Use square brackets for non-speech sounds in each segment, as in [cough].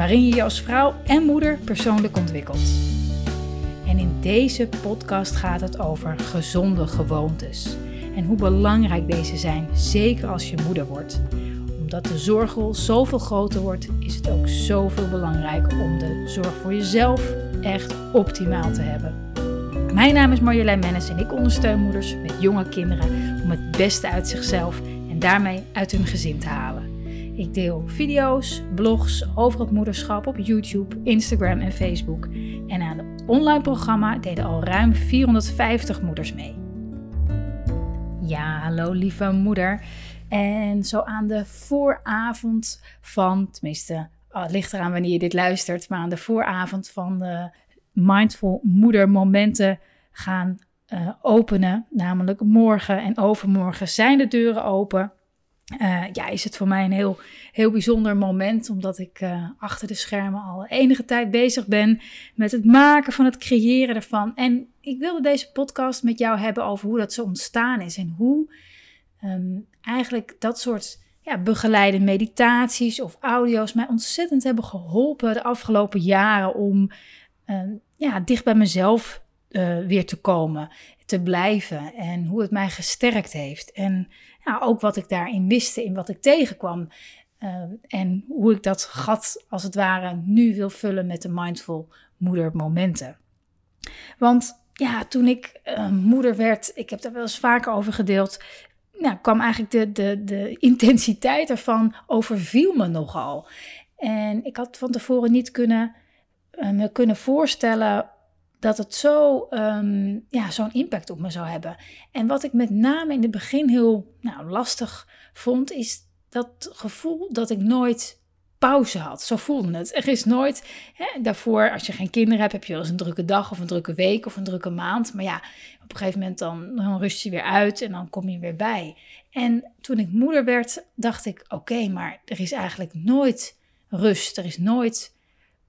Waarin je je als vrouw en moeder persoonlijk ontwikkelt. En in deze podcast gaat het over gezonde gewoontes. En hoe belangrijk deze zijn, zeker als je moeder wordt. Omdat de zorgrol zoveel groter wordt, is het ook zoveel belangrijker om de zorg voor jezelf echt optimaal te hebben. Mijn naam is Marjolein Mennis en ik ondersteun moeders met jonge kinderen om het beste uit zichzelf en daarmee uit hun gezin te halen. Ik deel video's, blogs over het moederschap op YouTube, Instagram en Facebook. En aan het online programma deden al ruim 450 moeders mee. Ja, hallo lieve moeder. En zo aan de vooravond van, tenminste, het ligt eraan wanneer je dit luistert, maar aan de vooravond van de mindful moeder momenten gaan uh, openen. Namelijk morgen en overmorgen zijn de deuren open. Uh, ja, is het voor mij een heel, heel bijzonder moment, omdat ik uh, achter de schermen al enige tijd bezig ben met het maken van het creëren ervan. En ik wilde deze podcast met jou hebben over hoe dat zo ontstaan is en hoe um, eigenlijk dat soort ja, begeleide meditaties of audio's mij ontzettend hebben geholpen de afgelopen jaren om um, ja, dicht bij mezelf uh, weer te komen, te blijven en hoe het mij gesterkt heeft. En ja, ook wat ik daarin wist, in wat ik tegenkwam. Uh, en hoe ik dat gat, als het ware, nu wil vullen met de mindful moeder momenten. Want ja, toen ik uh, moeder werd, ik heb daar wel eens vaker over gedeeld, nou, kwam eigenlijk de, de, de intensiteit ervan overviel me nogal. En ik had van tevoren niet kunnen, me kunnen voorstellen dat het zo, um, ja, zo'n impact op me zou hebben. En wat ik met name in het begin heel nou, lastig vond, is dat gevoel dat ik nooit pauze had. Zo voelde het. Er is nooit, hè, daarvoor, als je geen kinderen hebt, heb je wel eens een drukke dag of een drukke week of een drukke maand. Maar ja, op een gegeven moment dan, dan rust je weer uit en dan kom je weer bij. En toen ik moeder werd, dacht ik, oké, maar er is eigenlijk nooit rust. Er is nooit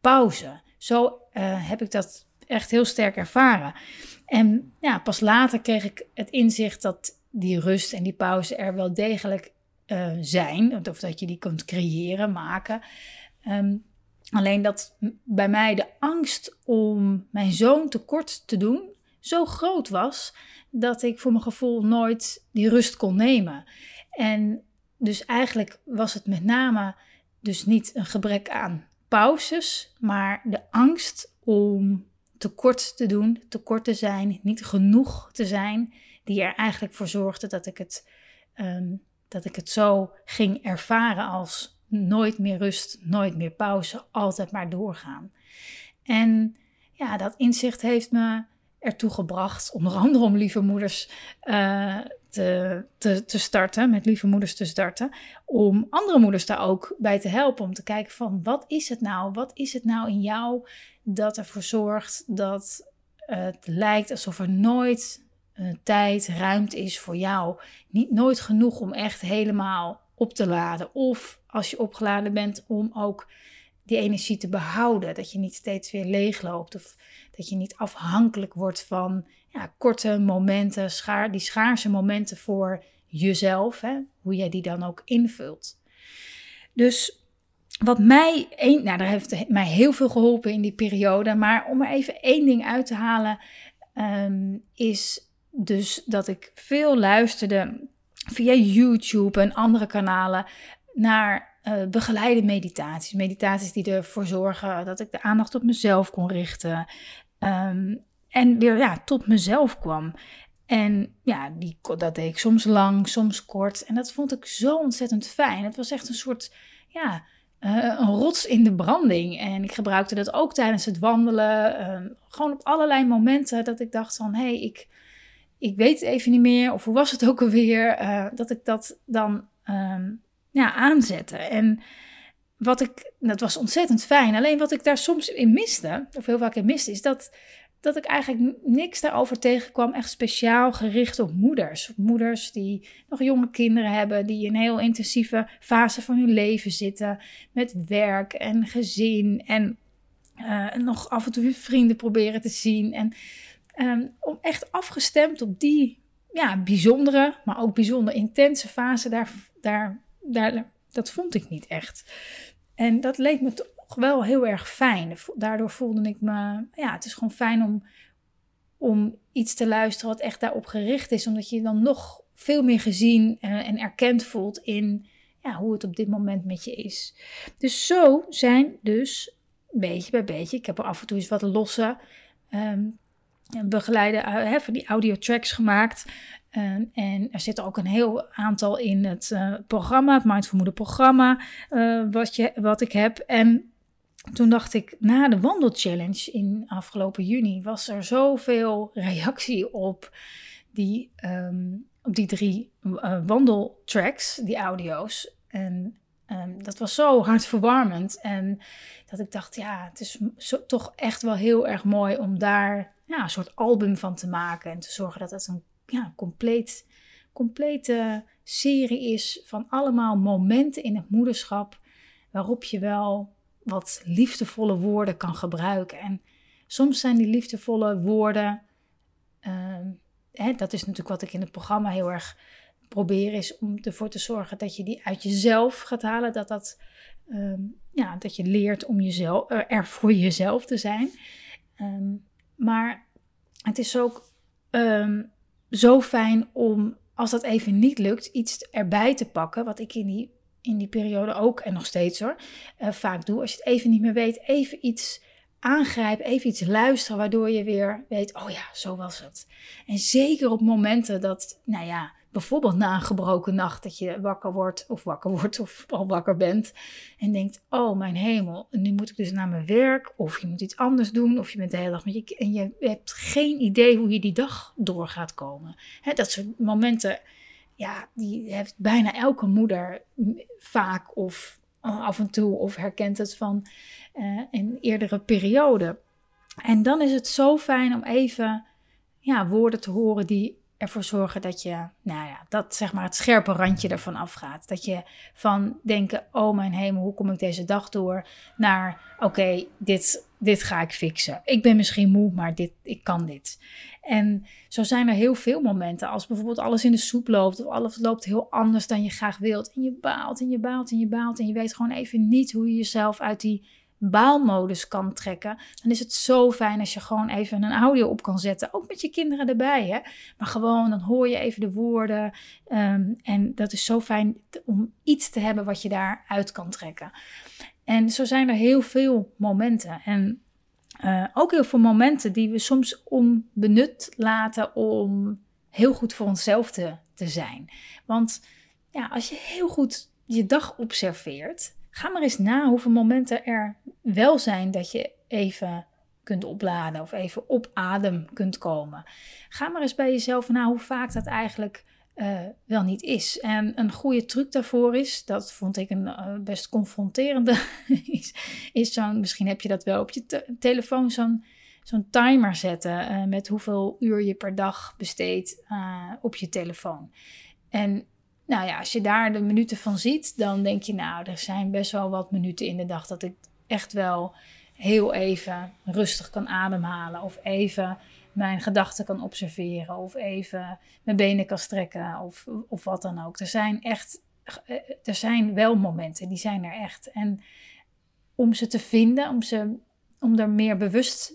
pauze. Zo uh, heb ik dat echt heel sterk ervaren. En ja, pas later kreeg ik het inzicht dat die rust en die pauze er wel degelijk uh, zijn. Of dat je die kunt creëren, maken. Um, alleen dat bij mij de angst om mijn zoon tekort te doen zo groot was dat ik voor mijn gevoel nooit die rust kon nemen. En dus eigenlijk was het met name dus niet een gebrek aan pauzes, maar de angst om tekort te doen, tekort te zijn, niet genoeg te zijn, die er eigenlijk voor zorgde dat ik het, um, dat ik het zo ging ervaren als nooit meer rust, nooit meer pauze, altijd maar doorgaan. En ja, dat inzicht heeft me ertoe gebracht, onder [laughs] andere om lieve moeders uh, te, te, te starten, met lieve moeders te starten, om andere moeders daar ook bij te helpen, om te kijken van wat is het nou, wat is het nou in jou dat ervoor zorgt dat het lijkt alsof er nooit uh, tijd, ruimte is voor jou, niet nooit genoeg om echt helemaal op te laden, of als je opgeladen bent om ook die energie te behouden. Dat je niet steeds weer leegloopt. Of dat je niet afhankelijk wordt van ja, korte momenten, schaar, die schaarse momenten voor jezelf. Hè, hoe jij die dan ook invult. Dus wat mij, een, nou, daar heeft mij heel veel geholpen in die periode. Maar om er even één ding uit te halen, um, is dus dat ik veel luisterde via YouTube en andere kanalen naar uh, begeleide meditaties. Meditaties die ervoor zorgen dat ik de aandacht op mezelf kon richten. Um, en weer ja, tot mezelf kwam. En ja, die, dat deed ik soms lang, soms kort. En dat vond ik zo ontzettend fijn. Het was echt een soort, ja, uh, een rots in de branding. En ik gebruikte dat ook tijdens het wandelen. Uh, gewoon op allerlei momenten dat ik dacht van, hé, hey, ik, ik weet het even niet meer. Of hoe was het ook alweer? Uh, dat ik dat dan um, ja, aanzetten. En wat ik, dat was ontzettend fijn. Alleen wat ik daar soms in miste, of heel vaak in miste, is dat, dat ik eigenlijk niks daarover tegenkwam. Echt speciaal gericht op moeders. Moeders die nog jonge kinderen hebben, die in een heel intensieve fase van hun leven zitten. Met werk en gezin en uh, nog af en toe vrienden proberen te zien. En um, om echt afgestemd op die ja, bijzondere, maar ook bijzonder intense fase, daar, daar, daar, dat vond ik niet echt. En dat leek me toch wel heel erg fijn. Daardoor voelde ik me, ja, het is gewoon fijn om, om iets te luisteren wat echt daarop gericht is, omdat je dan nog veel meer gezien en, en erkend voelt in ja, hoe het op dit moment met je is. Dus zo zijn dus beetje bij beetje, ik heb er af en toe eens wat losse um, begeleide uh, van die audio tracks gemaakt. Ehm, en er zit ook een heel aantal in het uh, programma, het Mindful Moeder programma, uh, wat, je, wat ik heb. En toen dacht ik, na de wandelchallenge in afgelopen juni, was er zoveel reactie op die, um, op die drie uh, wandeltracks, die audio's. En um, dat was zo hartverwarmend. En dat ik dacht, ja, het is toch echt wel heel erg mooi om daar ja, een soort album van te maken. En te zorgen dat het een ja, compleet, complete serie is van allemaal momenten in het moederschap waarop je wel wat liefdevolle woorden kan gebruiken. En soms zijn die liefdevolle woorden, uh, hè, dat is natuurlijk wat ik in het programma heel erg probeer, is om ervoor te zorgen dat je die uit jezelf gaat halen. Dat, dat, uh, ja, dat je leert om jezelf, er voor jezelf te zijn. Um, maar het is ook zo fijn om, als dat even niet lukt, iets erbij te pakken. Wat ik in die, in die periode ook, en nog steeds hoor, uh, vaak doe. Als je het even niet meer weet, even iets aangrijpen, even iets luisteren, waardoor je weer weet, oh ja, zo was het. En zeker op momenten dat, nou ja, bijvoorbeeld na een gebroken nacht, dat je wakker wordt of wakker [laughs] wordt of al wakker bent en denkt, oh mijn hemel, nu moet ik dus naar mijn werk of je moet iets anders doen of je bent de hele dag met je en je hebt geen idee hoe je die dag door gaat komen. dat soort momenten, ja, die heeft bijna elke moeder vaak of af en toe of herkent het van uh, een eerdere periode. En dan is het zo fijn om even ja, woorden te horen die ervoor zorgen dat je, nou ja, dat zeg maar het scherpe randje ervan afgaat. Dat je van denken, oh mijn hemel, hoe kom ik deze dag door? Naar, oké, dit, dit ga ik fixen. Ik ben misschien moe, maar dit, ik kan dit. En zo zijn er heel veel momenten. Als bijvoorbeeld alles in de soep loopt of alles loopt heel anders dan je graag wilt. En je baalt en je baalt en je baalt en je weet gewoon even niet hoe je jezelf uit die baalmodus kan trekken, dan is het zo fijn als je gewoon even een audio op kan zetten. Ook met je kinderen erbij, hè. Maar gewoon, dan hoor je even de woorden. Um, en dat is zo fijn om iets te hebben wat je daaruit kan trekken. En zo zijn er heel veel momenten. En uh, ook heel veel momenten die we soms onbenut laten om heel goed voor onszelf te, te zijn. Want ja, als je heel goed je dag observeert, Ga maar eens na hoeveel momenten er wel zijn dat je even kunt opladen of even op adem kunt komen. Ga maar eens bij jezelf na hoe vaak dat eigenlijk uh, wel niet is. En een goede truc daarvoor is, dat vond ik een uh, best confronterende, [laughs] is, is zo'n, misschien heb je dat wel op je te telefoon, zo'n zo'n timer zetten uh, met hoeveel uur je per dag besteedt op je telefoon. En nou ja, als je daar de minuten van ziet, dan denk je, nou, er zijn best wel wat minuten in de dag dat ik echt wel heel even rustig kan ademhalen. Of even mijn gedachten kan observeren. Of even mijn benen kan strekken. Of, of wat dan ook. Er zijn echt, er zijn wel momenten, die zijn er echt. En om ze te vinden, om, ze, om er meer bewust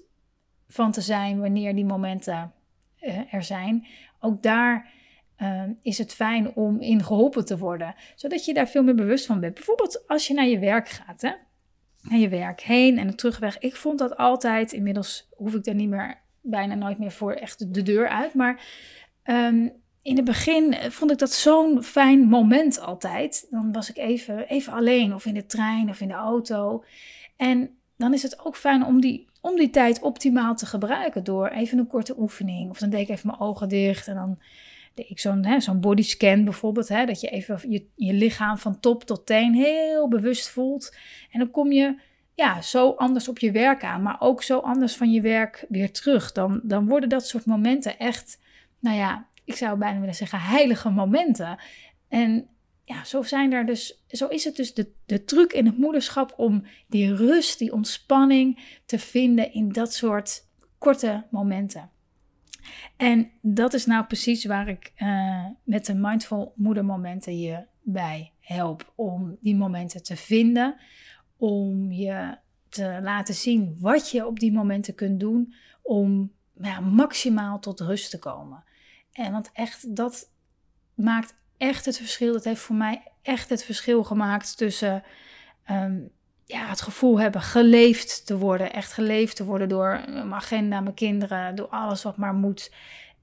van te zijn wanneer die momenten uh, er zijn. Ook daar Ehm, is het fijn om in geholpen te worden. Zodat je daar veel meer bewust van bent. Bijvoorbeeld als je naar je werk gaat, hè? naar je werk heen en de terugweg. Ik vond dat altijd, inmiddels hoef ik daar niet meer, bijna nooit meer voor echt de deur uit. Maar um, in het begin vond ik dat zo'n fijn moment altijd. Dan was ik even, even alleen of in de trein of in de auto. En dan is het ook fijn om die, om die tijd optimaal te gebruiken door even een korte oefening. Of dan deed ik even mijn ogen dicht en dan ik zo'n zo'n bodyscan bijvoorbeeld, hè, dat je even je, je lichaam van top tot teen heel bewust voelt. En dan kom je ja, zo anders op je werk aan, maar ook zo anders van je werk weer terug. Dan, dan worden dat soort momenten echt, nou ja, ik zou bijna willen zeggen, heilige momenten. En ja, zo zijn er dus, zo is het dus de, de truc in het moederschap om die rust, die ontspanning te vinden in dat soort korte momenten. En dat is nou precies waar ik uh, met de Mindful Moedermomenten je bij help. Om die momenten te vinden, om je te laten zien wat je op die momenten kunt doen om ja, maximaal tot rust te komen. En want echt, dat maakt echt het verschil. Dat heeft voor mij echt het verschil gemaakt tussen ehm, ja, het gevoel hebben geleefd te worden. Echt geleefd te worden door mijn agenda, mijn kinderen, door alles wat maar moet.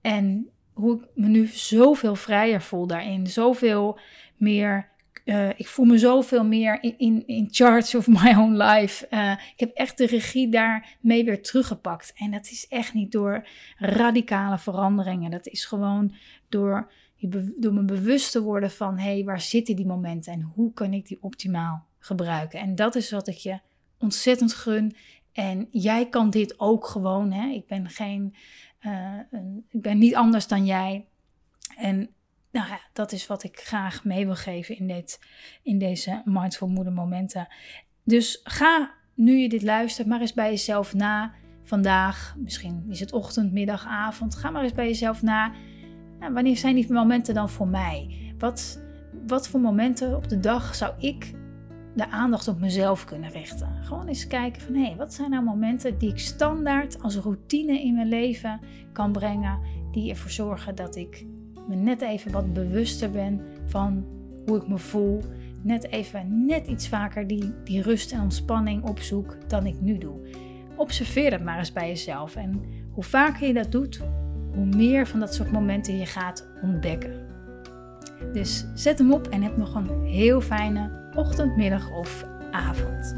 En hoe ik me nu zoveel vrijer voel daarin. Zoveel meer. Uh, ik voel me zoveel meer in, in, in charge of my own life. Uh, ik heb echt de regie daarmee weer teruggepakt. En dat is echt niet door radicale veranderingen. Dat is gewoon door, door me bewust te worden van: hé, hey, waar zitten die momenten en hoe kan ik die optimaal gebruiken. En dat is wat ik je ontzettend gun. En jij kan dit ook gewoon. Hè? Ik ben geen, uh, een, ik ben niet anders dan jij. En nou ja, dat is wat ik graag mee wil geven in, dit, in deze Mindful Moeder momenten. Dus ga, nu je dit luistert, maar eens bij jezelf na. Vandaag, misschien is het ochtend, middag, avond. Ga maar eens bij jezelf na. Wanneer zijn die momenten dan voor mij? Wat, wat voor momenten op de dag zou ik de aandacht op mezelf kunnen richten. Gewoon eens kijken van hé, hey, wat zijn nou momenten die ik standaard als routine in mijn leven kan brengen, die ervoor zorgen dat ik me net even wat bewuster ben van hoe ik me voel. Net even, net iets vaker die, die rust en ontspanning opzoek dan ik nu doe. Observeer dat maar eens bij jezelf. En hoe vaker je dat doet, hoe meer van dat soort momenten je gaat ontdekken. Dus zet hem op en heb nog een heel fijne ochtend, middag of avond.